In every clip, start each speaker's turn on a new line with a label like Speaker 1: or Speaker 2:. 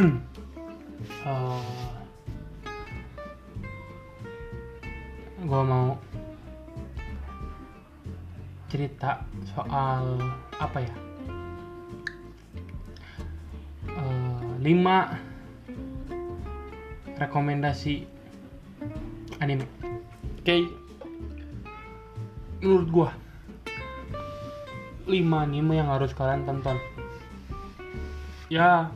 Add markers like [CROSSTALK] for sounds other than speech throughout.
Speaker 1: uh, gue mau cerita soal apa ya? Uh, lima rekomendasi anime. Oke. Okay. menurut gue lima anime yang harus kalian tonton. Ya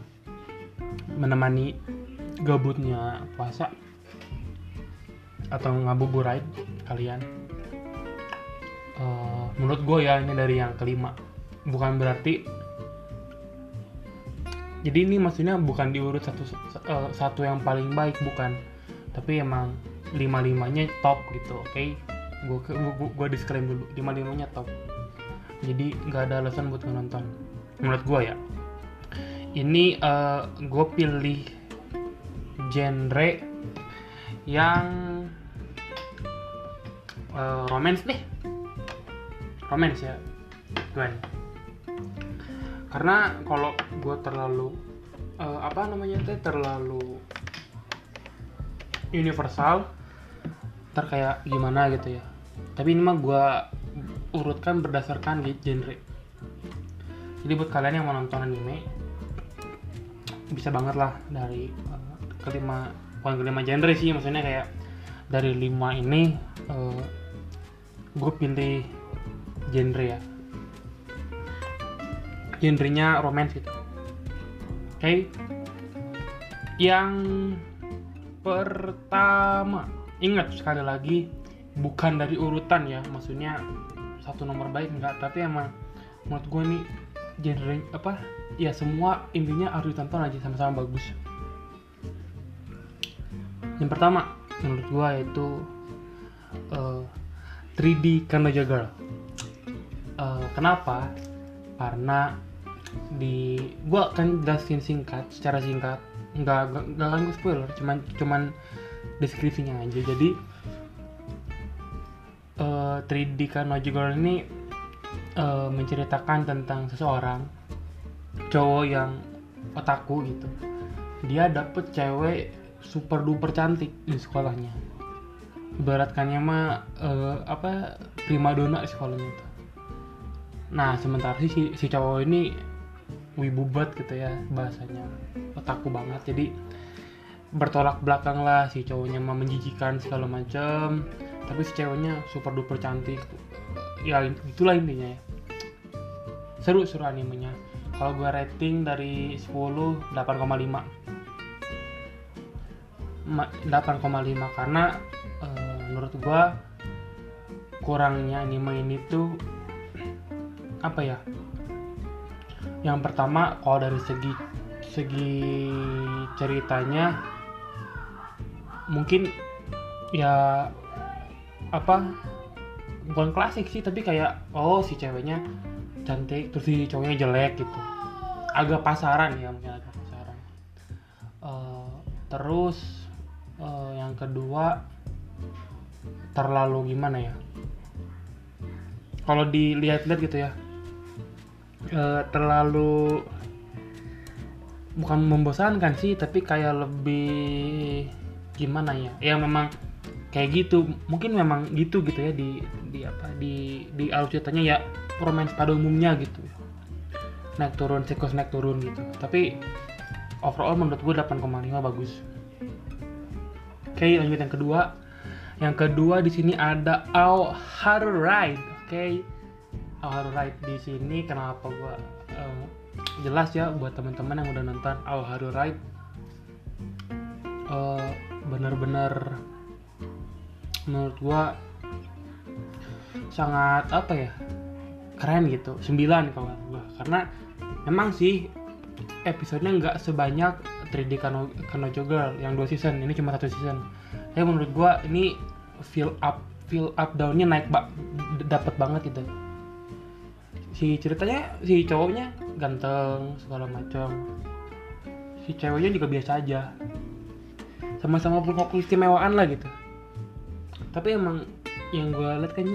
Speaker 1: menemani gabutnya puasa atau ngabuburit kalian. Uh, menurut gue ya ini dari yang kelima. Bukan berarti jadi ini maksudnya bukan diurut satu uh, satu yang paling baik bukan. Tapi emang lima limanya top gitu oke? Okay? gue gue disclaim dulu lima limanya top. Jadi nggak ada alasan buat nonton. Menurut gue ya ini uh, gue pilih genre yang uh, romance deh. Romance ya gue karena kalau gue terlalu uh, apa namanya teh terlalu universal ntar kayak gimana gitu ya. Tapi ini mah gue urutkan berdasarkan genre. Jadi buat kalian yang mau nonton anime bisa banget lah dari uh, kelima bukan kelima genre sih maksudnya kayak dari lima ini uh, gue pilih genre ya genrenya romance gitu oke okay. yang pertama ingat sekali lagi bukan dari urutan ya maksudnya satu nomor baik enggak tapi emang menurut gue nih genre apa ya semua intinya harus ditonton aja sama-sama bagus. Yang pertama menurut gue yaitu uh, 3D Kanoja Girl. Uh, kenapa? Karena di gue akan jelasin singkat secara singkat nggak nggak akan gue spoiler cuman cuman deskripsinya aja. Jadi uh, 3D Kanoja Girl ini uh, menceritakan tentang seseorang cowok yang otaku gitu. Dia dapet cewek super duper cantik di sekolahnya. Ibaratkannya mah uh, apa primadona di sekolahnya itu nah sementara si si cowok ini wibubat gitu ya bahasanya. Otaku banget. Jadi bertolak belakang lah si cowoknya mah menjijikan segala macam tapi si ceweknya super duper cantik ya itulah intinya ya. Seru seru animenya. Kalau gue rating dari 10 8,5 8,5 karena uh, menurut gue kurangnya anime ini tuh apa ya? Yang pertama kalau dari segi segi ceritanya mungkin ya apa bukan klasik sih tapi kayak oh si ceweknya cantik terus si cowoknya jelek gitu. Agak pasaran ya mungkin agak pasaran. Uh, terus uh, yang kedua terlalu gimana ya? Kalau dilihat-lihat gitu ya uh, terlalu bukan membosankan sih tapi kayak lebih gimana ya? Ya memang kayak gitu. Mungkin memang gitu gitu ya di di apa di di alur ceritanya ya romance pada umumnya gitu. Naik turun siklus naik turun gitu. Tapi overall menurut gue 8,5 bagus. Oke okay, lanjut yang kedua. Yang kedua di sini ada Our Haru Ride oke. Okay. Our Ride di sini kenapa gue uh, jelas ya buat teman-teman yang udah nonton Our Haru Ride uh, bener-bener menurut gua sangat apa ya keren gitu. 9 kalau gua. Karena memang sih episodenya nggak sebanyak 3D Kano, Kanojo Girl yang dua season. Ini cuma satu season. Tapi menurut gua ini feel up feel up downnya naik bak dapat banget gitu. Si ceritanya si cowoknya ganteng segala macam. Si ceweknya juga biasa aja. Sama-sama punya keistimewaan lah gitu tapi emang yang gue lihat kan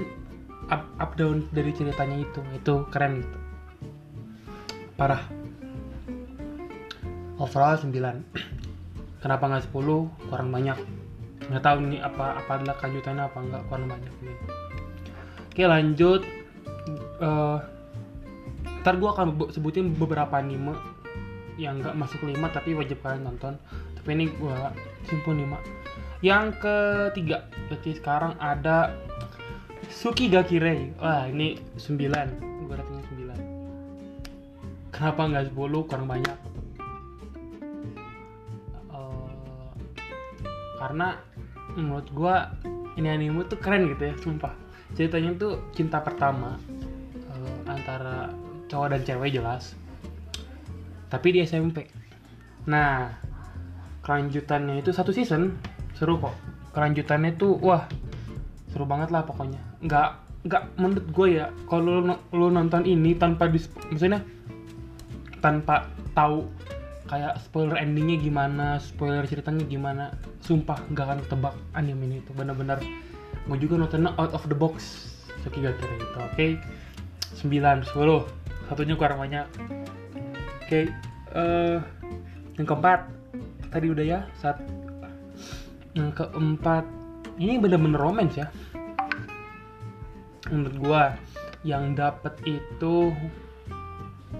Speaker 1: up, up down dari ceritanya itu itu keren gitu. Parah. Overall 9 [CLEARS THROAT] kenapa nggak 10 kurang banyak. Nggak tahu ini apa apa adalah kelanjutannya apa enggak kurang banyak nih oke lanjut. Eh, ntar gue akan sebutin beberapa anime yang nggak masuk 5 tapi wajib kalian nonton. Tapi ini gue simpul 5 yang ketiga berarti sekarang ada Suki Gakirei wah ini 9 gue ratingnya 9 kenapa nggak 10 kurang banyak. Eh, karena menurut gua ini anime tuh keren gitu ya sumpah. Ceritanya tuh cinta pertama eh, antara cowok dan cewek jelas. Tapi di SMP nah kelanjutannya itu satu season seru kok. Kelanjutannya tuh wah seru banget lah pokoknya. Nggak nggak menurut gue ya kalau lu, lu nonton ini tanpa dis maksudnya tanpa tahu kayak spoiler endingnya gimana spoiler ceritanya gimana sumpah nggak akan tebak anime ini itu benar-benar gue juga nontonnya out of the box Suki gak kira itu oke? 9 10 satunya kurang banyak. Oke eh yang keempat tadi udah ya saat yang keempat ini bener-bener romance ya. Menurut gua yang dapat itu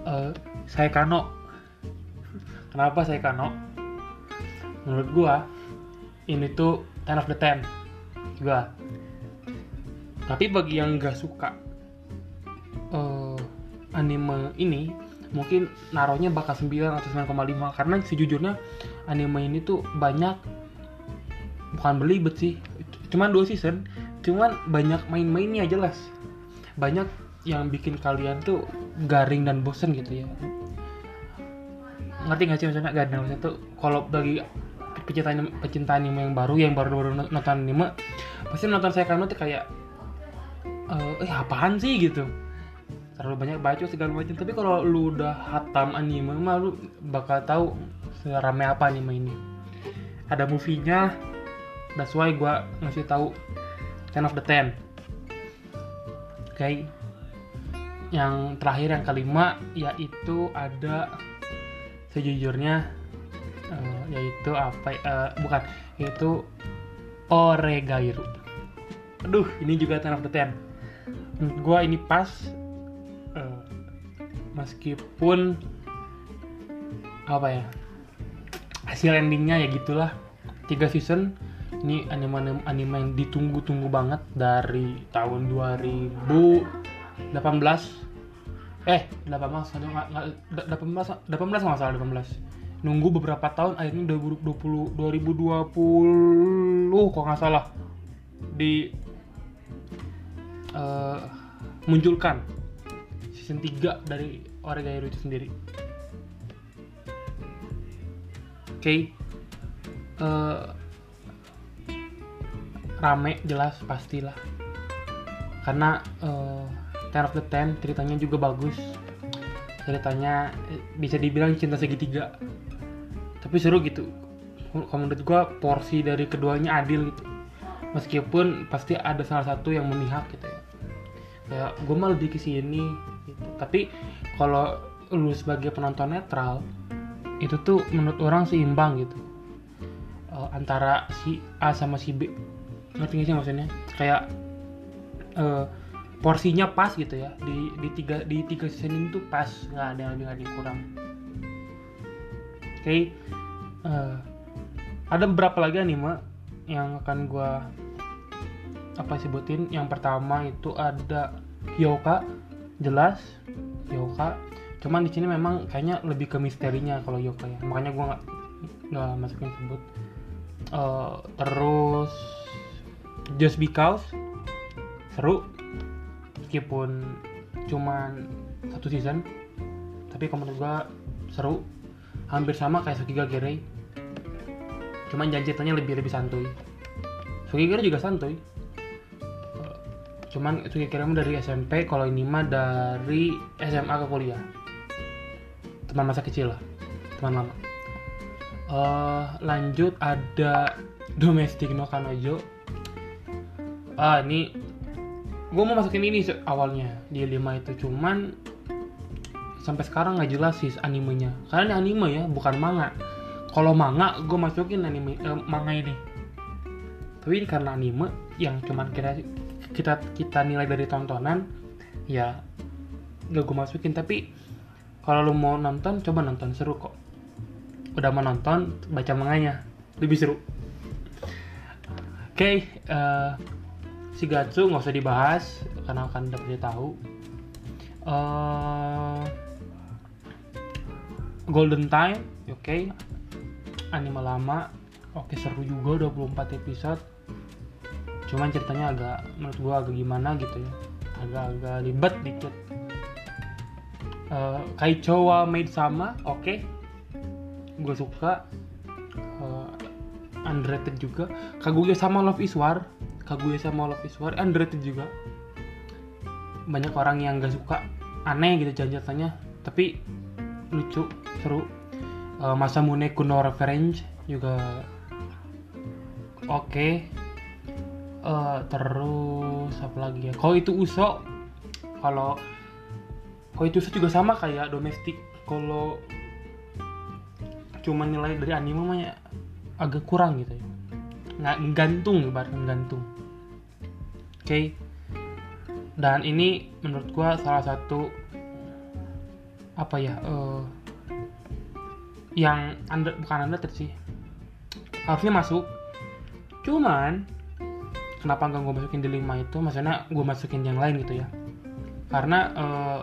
Speaker 1: eh saya Kano. Kenapa saya Kano? Menurut gua ini tuh 10 of the 10 gua. Tapi bagi yang nggak suka eh, anime ini mungkin naruhnya bakal 9 atau 9,5 karena sejujurnya anime ini tuh banyak bukan belibet sih. Cuman dua season. Cuman banyak main-mainnya jelas. Banyak yang bikin kalian tuh garing dan bosen gitu ya. Ngerti gak sih maksudnya? Garing dan bosen tuh kalau bagi pecinta anime, pecinta anime yang baru yang baru baru nonton anime pasti nonton saya tuh kayak eh eh, apaan sih? gitu. Terlalu banyak baca segala macam. Tapi kalau lu udah hatam anime mah lu bakal tahu serame apa anime ini. Ada movie-nya that's why gua ngasih tahu 10 of the 10 oke yang terakhir yang kelima yaitu ada sejujurnya eh, yaitu apa eh, bukan yaitu Oregairu. Aduh ini juga 10 of the 10 menurut gua ini pas eh, meskipun apa ya hasil endingnya ya gitulah. Tiga season ini anime anime yang ditunggu-tunggu banget dari tahun 2018 eh 18 ada nggak nggak- 18 18 nggak salah 18 nunggu beberapa tahun akhirnya 2020 2020 kok nggak salah di eh, munculkan season 3 dari Oregairu itu sendiri. Oke Eh, rame jelas pastilah. Karena uh, Ten of the Ten ceritanya juga bagus. Ceritanya eh, bisa dibilang cinta segitiga. Tapi seru gitu. Kalau menurut gua porsi dari keduanya adil gitu. Meskipun pasti ada salah satu yang memihak gitu ya. Kayak gue mah lebih ke sini gitu. tapi kalau lu sebagai penonton netral itu tuh menurut orang seimbang gitu. Eh, antara si A sama si B ngerti gak sih maksudnya? Kayak eh, porsinya pas gitu ya. Di di tiga di tiga season ini tuh pas nggak ada yang lebih nggak ada yang kurang. Oke eh, ada beberapa lagi anime yang akan gua apa sebutin. Yang pertama itu ada Hyoka jelas Hyoka cuman di sini memang kayaknya lebih ke misterinya kalau Hyoka ya. Makanya gua nggak nggak masukin sebut. Eh, terus Just Because seru meskipun cuman satu season tapi kalau menurut gua seru hampir sama kayak Sukiga Gerei cuman jangan ceritanya lebih lebih santuy. Sukiga juga santuy. Cuman Sukiga mah dari SMP kalau ini mah dari SMA ke kuliah. Teman masa kecil lah teman lama. Eh, lanjut ada Domestic no Kanojo ah ini gue mau masukin ini awalnya di 5 itu. Cuman sampai sekarang nggak jelas sih animenya. Karena ini anime ya bukan manga. Kalau manga gue masukin anime eh, manga ini. Tapi ini karena anime yang cuman kita kita kita nilai dari tontonan ya gak gue masukin. Tapi kalau lu mau nonton coba nonton seru kok. Udah mau nonton baca manganya. Lebih seru. Oke okay, uh, si Gatsu nggak usah dibahas karena akan udah pasti tahu. Uh, Golden Time oke. Okay. anime lama oke seru juga 24 episode. Cuman ceritanya agak menurut gua agak gimana gitu ya. Agak-agak ribet dikit. Uh, Kaichowa Maid sama oke. Okay. gue suka. Uh, underrated juga. Kaguya sama Love is War Kaguya sama Love is War underrated juga. Banyak orang yang gak suka. Aneh gitu jangan tapi lucu seru. Uh, Masamune Kuno Reference juga oke. Okay. uh, terus apa lagi ya? Kalau itu uso. Kalau kalau itu uso juga sama kayak domestik. Kalau cuma nilai dari anime mah ya agak kurang gitu ya. Nggak gantung ibaratnya gantung okay. dan ini menurut gua salah satu apa ya uh, yang anda bukan anda sih. Harusnya masuk. Cuman kenapa nggak gue masukin di lima itu? Maksudnya gue masukin yang lain gitu ya. Karena uh,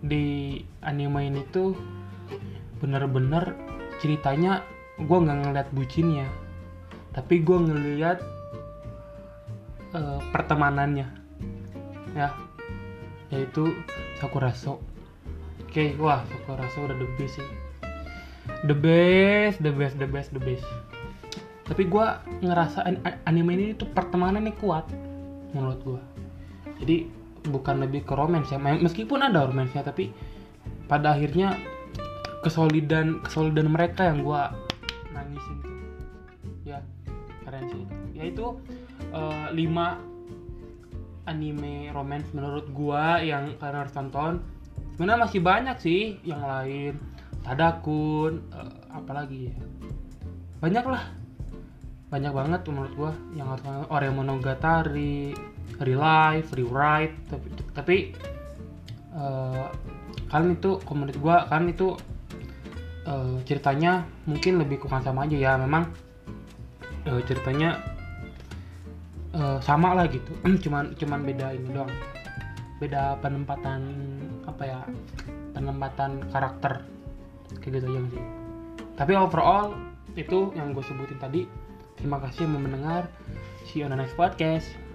Speaker 1: di anime ini tuh bener-bener ceritanya gue nggak ngeliat bucinnya. Tapi gue ngeliat uh, pertemanannya. Ya. Yaitu Sakuraso. Oke okay, wah Sakuraso udah the best sih. The best the best the best the best. Tapi gue ngerasa anime ini tuh pertemanannya kuat menurut gue jadi bukan lebih ke romance ya. Meskipun ada romansnya tapi pada akhirnya kesolidan kesolidan mereka yang gue nangisin tuh. Ya keren sih. Ya itu uh, anime romance menurut gue yang kalian harus tonton. Sebenarnya masih banyak sih yang lain. Tadakun uh, apalagi ya? Banyak lah. Banyak banget menurut gua yang harus Ore Monogatari, Relive, Rewrite tapi, tapi uh, kalian itu komunitas gua kalian itu uh, ceritanya mungkin lebih kurang sama aja ya. Memang uh, ceritanya uh, sama lah gitu. [CLEARS THROAT] Cuman cuman beda ini doang. Beda penempatan apa ya penempatan karakter. Kayak gitu aja sih. Tapi overall itu yang gue sebutin tadi. Terima kasih yang mendengar. See you on the next podcast.